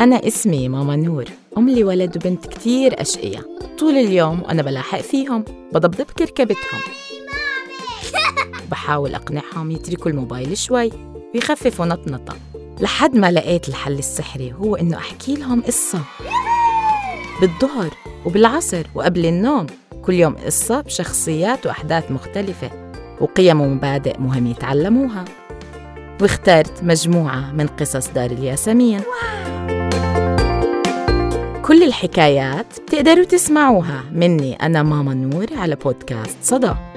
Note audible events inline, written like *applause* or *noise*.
أنا اسمي ماما نور أم لي ولد وبنت كتير أشقية. طول اليوم وأنا بلاحق فيهم بضبضب كركبتهم. *laughs* بحاول أقنعهم يتركوا الموبايل شوي ويخففوا نطنطة. لحد ما لقيت الحل السحري هو إنه أحكي لهم قصة. بالظهر وبالعصر وقبل النوم. كل يوم قصة بشخصيات وأحداث مختلفة وقيم ومبادئ مهم يتعلموها. واخترت مجموعة من قصص دار الياسمين. كل الحكايات بتقدروا تسمعوها مني أنا ماما نور على بودكاست صدى.